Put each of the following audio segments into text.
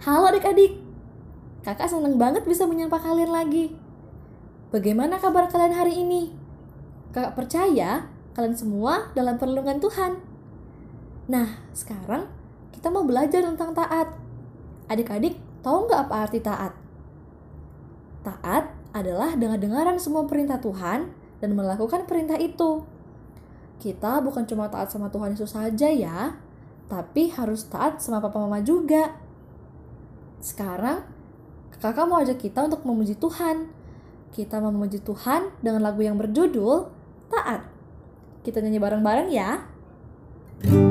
Halo adik-adik, kakak seneng banget bisa menyapa kalian lagi. Bagaimana kabar kalian hari ini? Kakak percaya kalian semua dalam perlindungan Tuhan. Nah, sekarang kita mau belajar tentang taat. Adik-adik, tahu nggak apa arti taat? Taat adalah dengar-dengaran semua perintah Tuhan dan melakukan perintah itu. Kita bukan cuma taat sama Tuhan Yesus saja ya, tapi harus taat sama papa mama juga. Sekarang, kakak mau ajak kita untuk memuji Tuhan. Kita memuji Tuhan dengan lagu yang berjudul Taat. Kita nyanyi bareng-bareng ya. Kita udah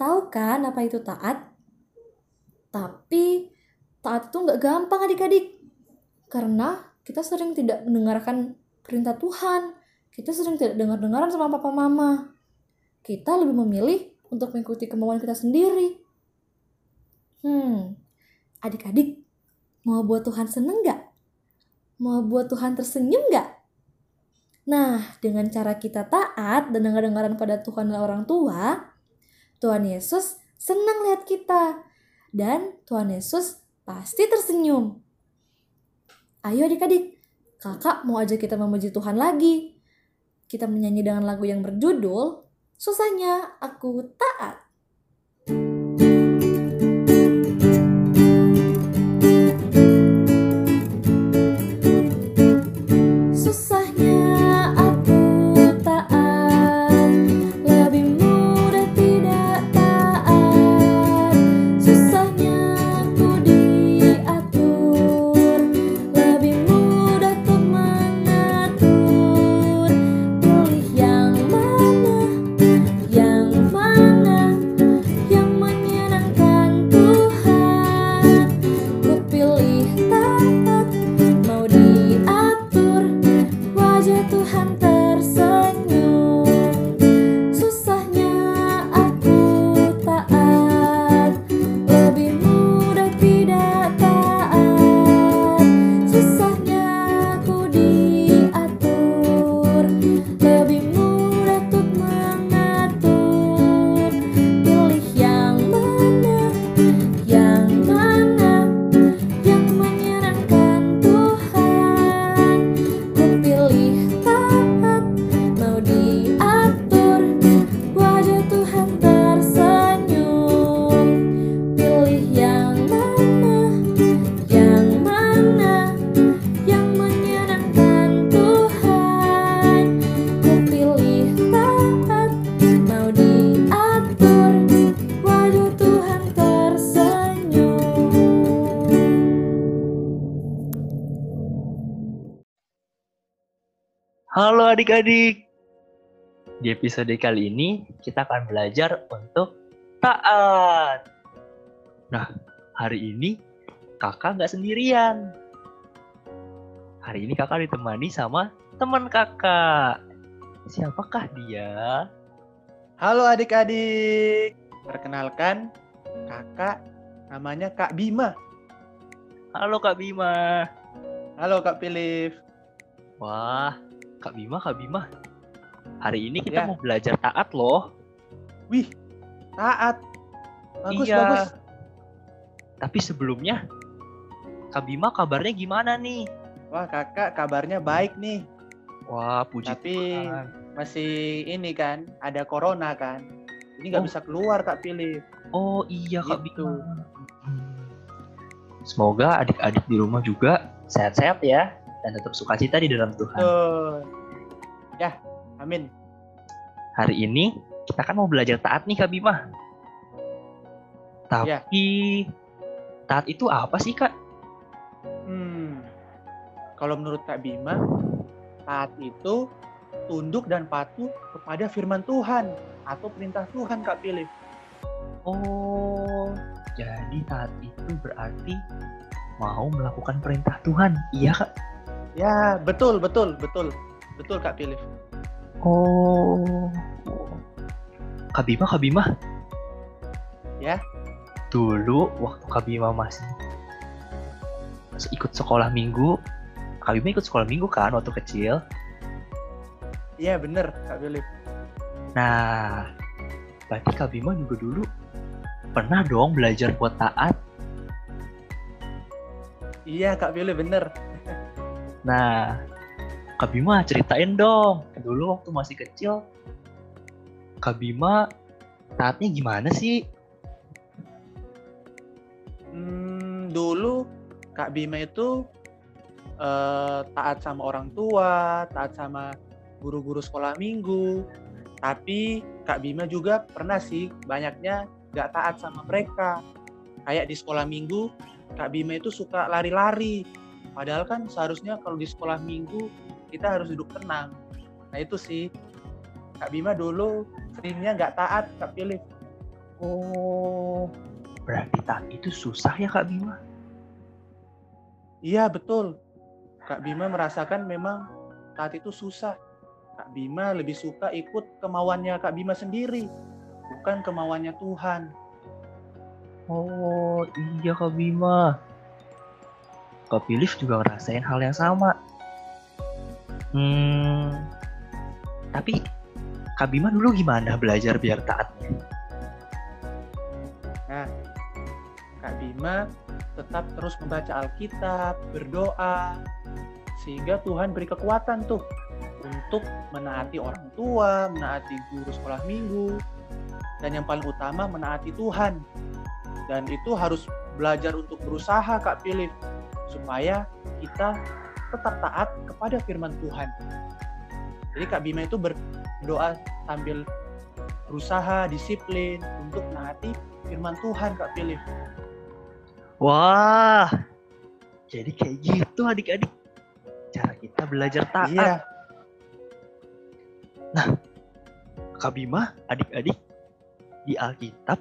tahu kan apa itu taat? Tapi taat itu nggak gampang adik-adik. Karena kita sering tidak mendengarkan perintah Tuhan. Kita sering tidak dengar-dengaran sama papa mama. Kita lebih memilih untuk mengikuti kemauan kita sendiri. Hmm, adik-adik, mau buat Tuhan seneng nggak? Mau buat Tuhan tersenyum nggak? Nah, dengan cara kita taat dan dengar-dengaran pada Tuhan dan orang tua, Tuhan Yesus senang lihat kita. Dan Tuhan Yesus pasti tersenyum. Ayo adik-adik, kakak mau ajak kita memuji Tuhan lagi. Kita menyanyi dengan lagu yang berjudul Susahnya Aku Taat. Halo adik-adik. Di episode kali ini kita akan belajar untuk taat. Nah, hari ini kakak nggak sendirian. Hari ini kakak ditemani sama teman kakak. Siapakah dia? Halo adik-adik. Perkenalkan, kakak namanya Kak Bima. Halo Kak Bima. Halo Kak Philip. Wah, Kak Bima, Kak Bima. Hari ini kita Ya. mau belajar taat loh. Wih, taat. Bagus, Iya. bagus. Tapi sebelumnya, Kak Bima kabarnya gimana nih? Wah, kakak kabarnya baik nih. Wah, puji Tapi Tuhan. masih ini kan, ada corona kan. Jadi nggak Oh. bisa keluar Kak Philip. Oh iya Kak Gitu. Bima. Semoga adik-adik di rumah juga sehat-sehat ya dan tetap sukacita di dalam Tuhan. Tuh. Ya, amin. Hari ini kita kan mau belajar taat nih Kak Bima. Ya. Tapi taat itu apa sih Kak? Hmm. Kalau menurut Kak Bima, taat itu tunduk dan patuh kepada firman Tuhan atau perintah Tuhan Kak Philip. Oh, jadi taat itu berarti mau melakukan perintah Tuhan. Iya Kak. Ya, betul, betul, betul. Betul Kak Philip. Oh. Kak Bima, Kak Bima. Ya. Dulu waktu Kak Bima masih masih ikut sekolah minggu, Kak Bima ikut sekolah minggu kan waktu kecil. Iya, bener Kak Philip. Nah, berarti Kak Bima juga dulu pernah dong belajar buat taat. Iya Kak Philip, bener. Nah, Kak Bima ceritain dong, dulu waktu masih kecil, Kak Bima taatnya gimana sih? Hmm, dulu Kak Bima itu eh, taat sama orang tua, taat sama guru-guru sekolah minggu. Tapi Kak Bima juga pernah sih banyaknya gak taat sama mereka. Kayak di sekolah minggu, Kak Bima itu suka lari-lari. Padahal kan seharusnya kalau di sekolah minggu kita harus duduk tenang. Nah itu sih Kak Bima dulu seringnya gak taat Kak Philip. Oh, berarti taat itu susah ya Kak Bima? Iya betul. Kak Bima merasakan memang saat itu susah. Kak Bima lebih suka ikut kemauannya Kak Bima sendiri, bukan kemauannya Tuhan. Oh, iya Kak Bima. Kak Pilif juga ngerasain hal yang sama. Hmm, tapi Kak Bima dulu gimana belajar biar taatnya? Kak Bima tetap terus membaca Alkitab, berdoa, sehingga Tuhan beri kekuatan tuh untuk menaati orang tua, menaati guru sekolah minggu, dan yang paling utama menaati Tuhan. Dan itu harus belajar untuk berusaha Kak Philip, supaya kita tetap taat kepada firman Tuhan. Jadi Kak Bima itu berdoa sambil berusaha disiplin untuk menaati firman Tuhan Kak Philip. Wah, jadi kayak gitu adik-adik. Cara kita belajar taat. Iya, Kak Bima, adik-adik, di Alkitab,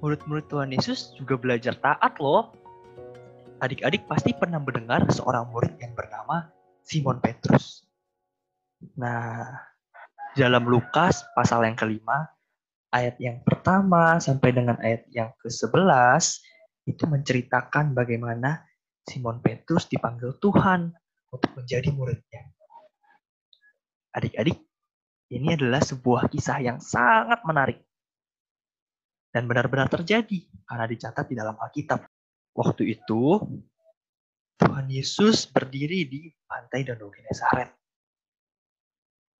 murid-murid Tuhan Yesus juga belajar taat loh. Adik-adik pasti pernah mendengar seorang murid yang bernama Simon Petrus. Nah, dalam Lukas pasal yang kelima, ayat yang pertama sampai dengan ayat yang ke-11, itu menceritakan bagaimana Simon Petrus dipanggil Tuhan untuk menjadi muridnya. Adik-adik, ini adalah sebuah kisah yang sangat menarik dan benar-benar terjadi karena dicatat di dalam Alkitab. Waktu itu Tuhan Yesus berdiri di pantai Danau Genesaret.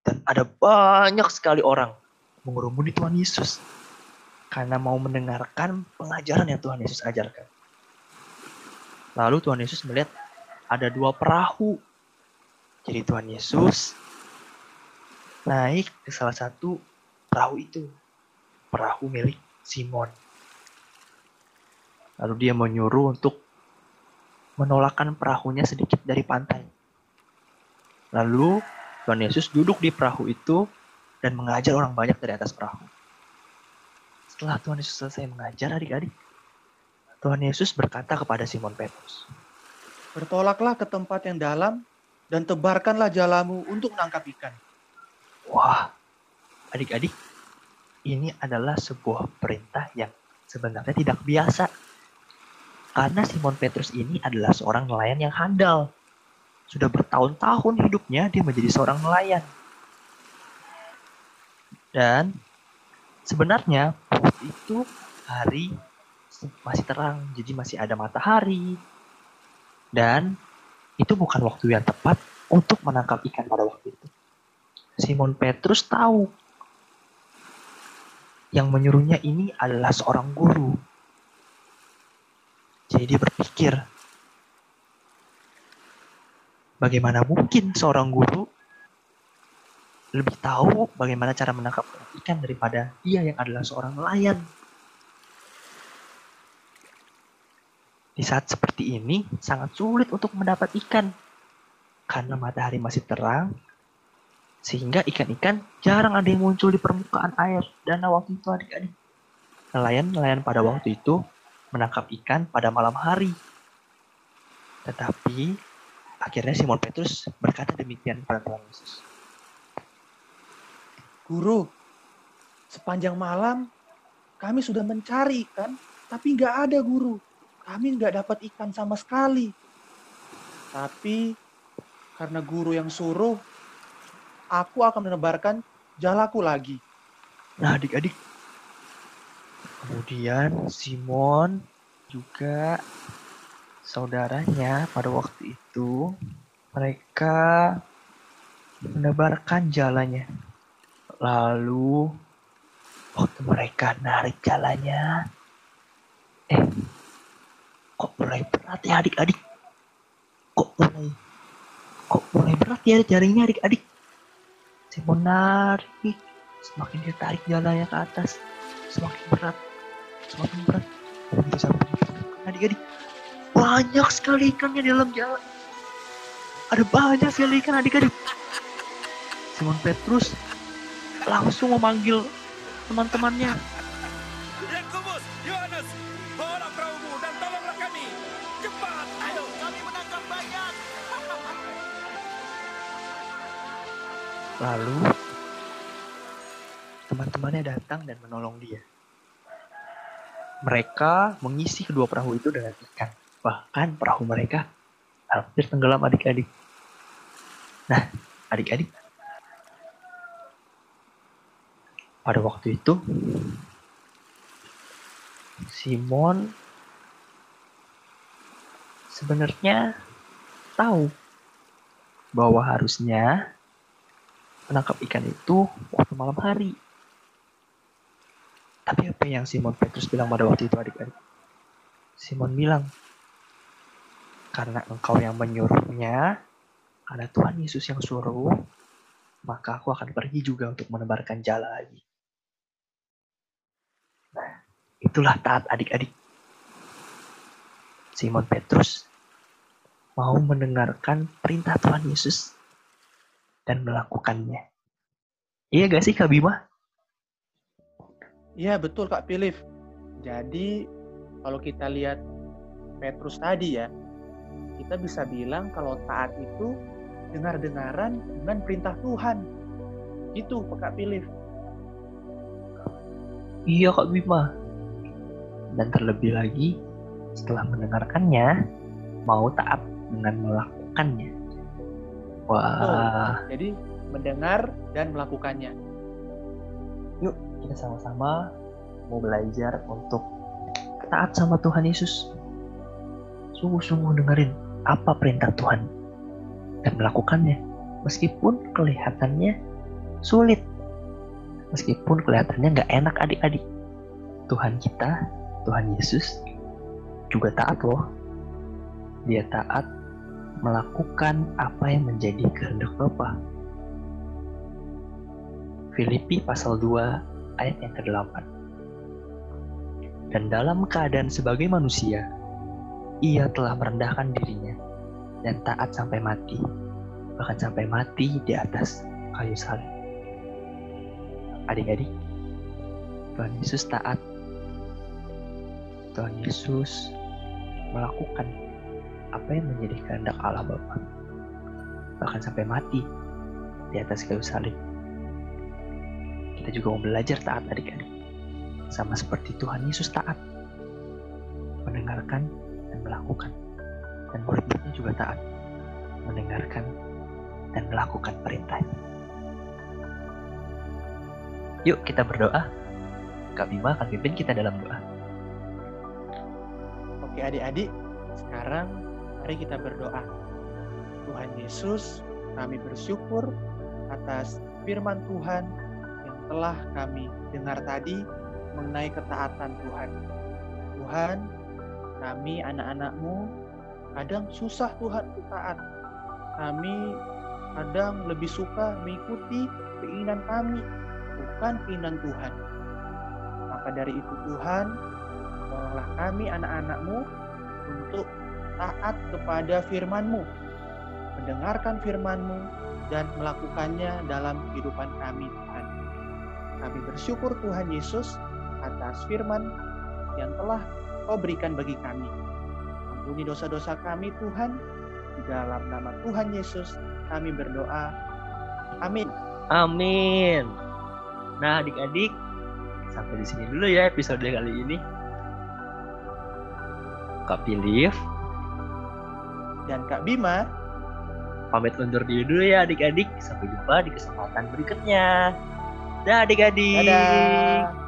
Dan ada banyak sekali orang mengurumuni Tuhan Yesus karena mau mendengarkan pengajaran yang Tuhan Yesus ajarkan. Lalu Tuhan Yesus melihat ada dua perahu. Jadi Tuhan Yesus naik ke salah satu perahu itu. Perahu milik Simon. Lalu dia menyuruh untuk menolakkan perahunya sedikit dari pantai. Lalu Tuhan Yesus duduk di perahu itu dan mengajar orang banyak dari atas perahu. Setelah Tuhan Yesus selesai mengajar adik-adik, Tuhan Yesus berkata kepada Simon Petrus, bertolaklah ke tempat yang dalam dan tebarkanlah jalamu untuk menangkap ikan. Wah, adik-adik, ini adalah sebuah perintah yang sebenarnya tidak biasa. Karena Simon Petrus ini adalah seorang nelayan yang handal. Sudah bertahun-tahun hidupnya dia menjadi seorang nelayan. Dan sebenarnya waktu itu hari masih terang, jadi masih ada matahari. Dan itu bukan waktu yang tepat untuk menangkap ikan pada waktu itu. Simon Petrus tahu yang menyuruhnya ini adalah seorang guru. Jadi dia berpikir, bagaimana mungkin seorang guru lebih tahu bagaimana cara menangkap ikan daripada dia yang adalah seorang nelayan. Di saat seperti ini, sangat sulit untuk mendapat ikan. Karena matahari masih terang, sehingga ikan-ikan jarang ada yang muncul di permukaan air danau waktu itu adik-adik. Nelayan-nelayan pada waktu itu menangkap ikan pada malam hari. Tetapi akhirnya Simon Petrus berkata demikian kepada Tuhan Yesus. Guru, sepanjang malam kami sudah mencari ikan, tapi nggak ada guru. Kami nggak dapat ikan sama sekali. Tapi karena guru yang suruh, aku akan menebarkan jalaku lagi. Nah adik-adik, kemudian Simon juga saudaranya pada waktu itu mereka menebarkan jalannya. Lalu waktu mereka narik jalannya, eh kok mulai berat ya adik-adik? Kok mulai kok mulai berat ya jaringnya adik-adik? Mau narik, semakin dia tarik jalannya ke atas, semakin berat, semakin berat. Dan bisa adik-adik, banyak sekali ikannya di dalam jalan. Ada banyak sekali ikan adik-adik. Simon Petrus langsung memanggil teman-temannya. Yakobus, Yohanes, bawalah perahumu dan tolonglah kami. Cepat, ayo, kami menangkap banyak. Lalu teman-temannya datang dan menolong dia. Mereka mengisi kedua perahu itu dengan ikan. Bahkan perahu mereka hampir tenggelam adik-adik. Nah, adik-adik. Pada waktu itu, Simon sebenarnya tahu bahwa harusnya menangkap ikan itu waktu malam hari. Tapi apa yang Simon Petrus bilang pada waktu itu adik-adik? Simon bilang, karena engkau yang menyuruhnya, karena Tuhan Yesus yang suruh, maka aku akan pergi juga untuk menebarkan jala lagi. Nah, itulah taat adik-adik. Simon Petrus mau mendengarkan perintah Tuhan Yesus dan melakukannya. Iya gak sih Kak Bima? Iya betul Kak Pilif. Jadi kalau kita lihat Petrus tadi ya, kita bisa bilang kalau taat itu dengar-dengaran dengan perintah Tuhan. Itu Kak Pilif. Iya Kak Bima. Dan terlebih lagi, setelah mendengarkannya, mau taat dengan melakukannya. Wah, Jadi mendengar dan melakukannya. yuk kita sama-sama mau belajar untuk taat sama Tuhan Yesus. Sungguh-sungguh dengerin apa perintah Tuhan dan melakukannya. Meskipun kelihatannya sulit. Meskipun kelihatannya nggak enak adik-adik. Tuhan kita, Tuhan Yesus juga taat loh. Dia taat melakukan apa yang menjadi kehendak Bapa. Filipi pasal 2 ayat yang ke-8. Dan dalam keadaan sebagai manusia, ia telah merendahkan dirinya dan taat sampai mati, bahkan sampai mati di atas kayu salib. Adik-adik, Tuhan Yesus taat. Tuhan Yesus melakukan apa yang menjadi kehendak Allah Bapa. Bahkan sampai mati di atas kayu salib. Kita juga mau belajar taat adik-adik. Sama seperti Tuhan Yesus taat. Mendengarkan dan melakukan. Dan murid-muridnya juga taat, mendengarkan dan melakukan perintahnya. Yuk kita berdoa. Kak Bima akan pimpin kita dalam doa. Oke adik-adik, sekarang mari kita berdoa. Tuhan Yesus, kami bersyukur atas firman Tuhan telah kami dengar tadi mengenai ketaatan Tuhan. Tuhan, kami anak-anakmu kadang susah Tuhan untuk taat. Kami kadang lebih suka mengikuti keinginan kami, bukan keinginan Tuhan. Maka dari itu Tuhan, tolonglah kami anak-anakmu untuk taat kepada firman-Mu, mendengarkan firman-Mu, dan melakukannya dalam kehidupan kami. Kami bersyukur Tuhan Yesus atas firman yang telah Kau berikan bagi kami. Ampuni dosa-dosa kami Tuhan, di dalam nama Tuhan Yesus kami berdoa. Amin. Amin. Nah, adik-adik, sampai di sini dulu ya episode kali ini. Kak Pilif, Dan Kak Bima, pamit undur diri dulu ya adik-adik. Sampai jumpa di kesempatan berikutnya. Dah adik-adik. dadah.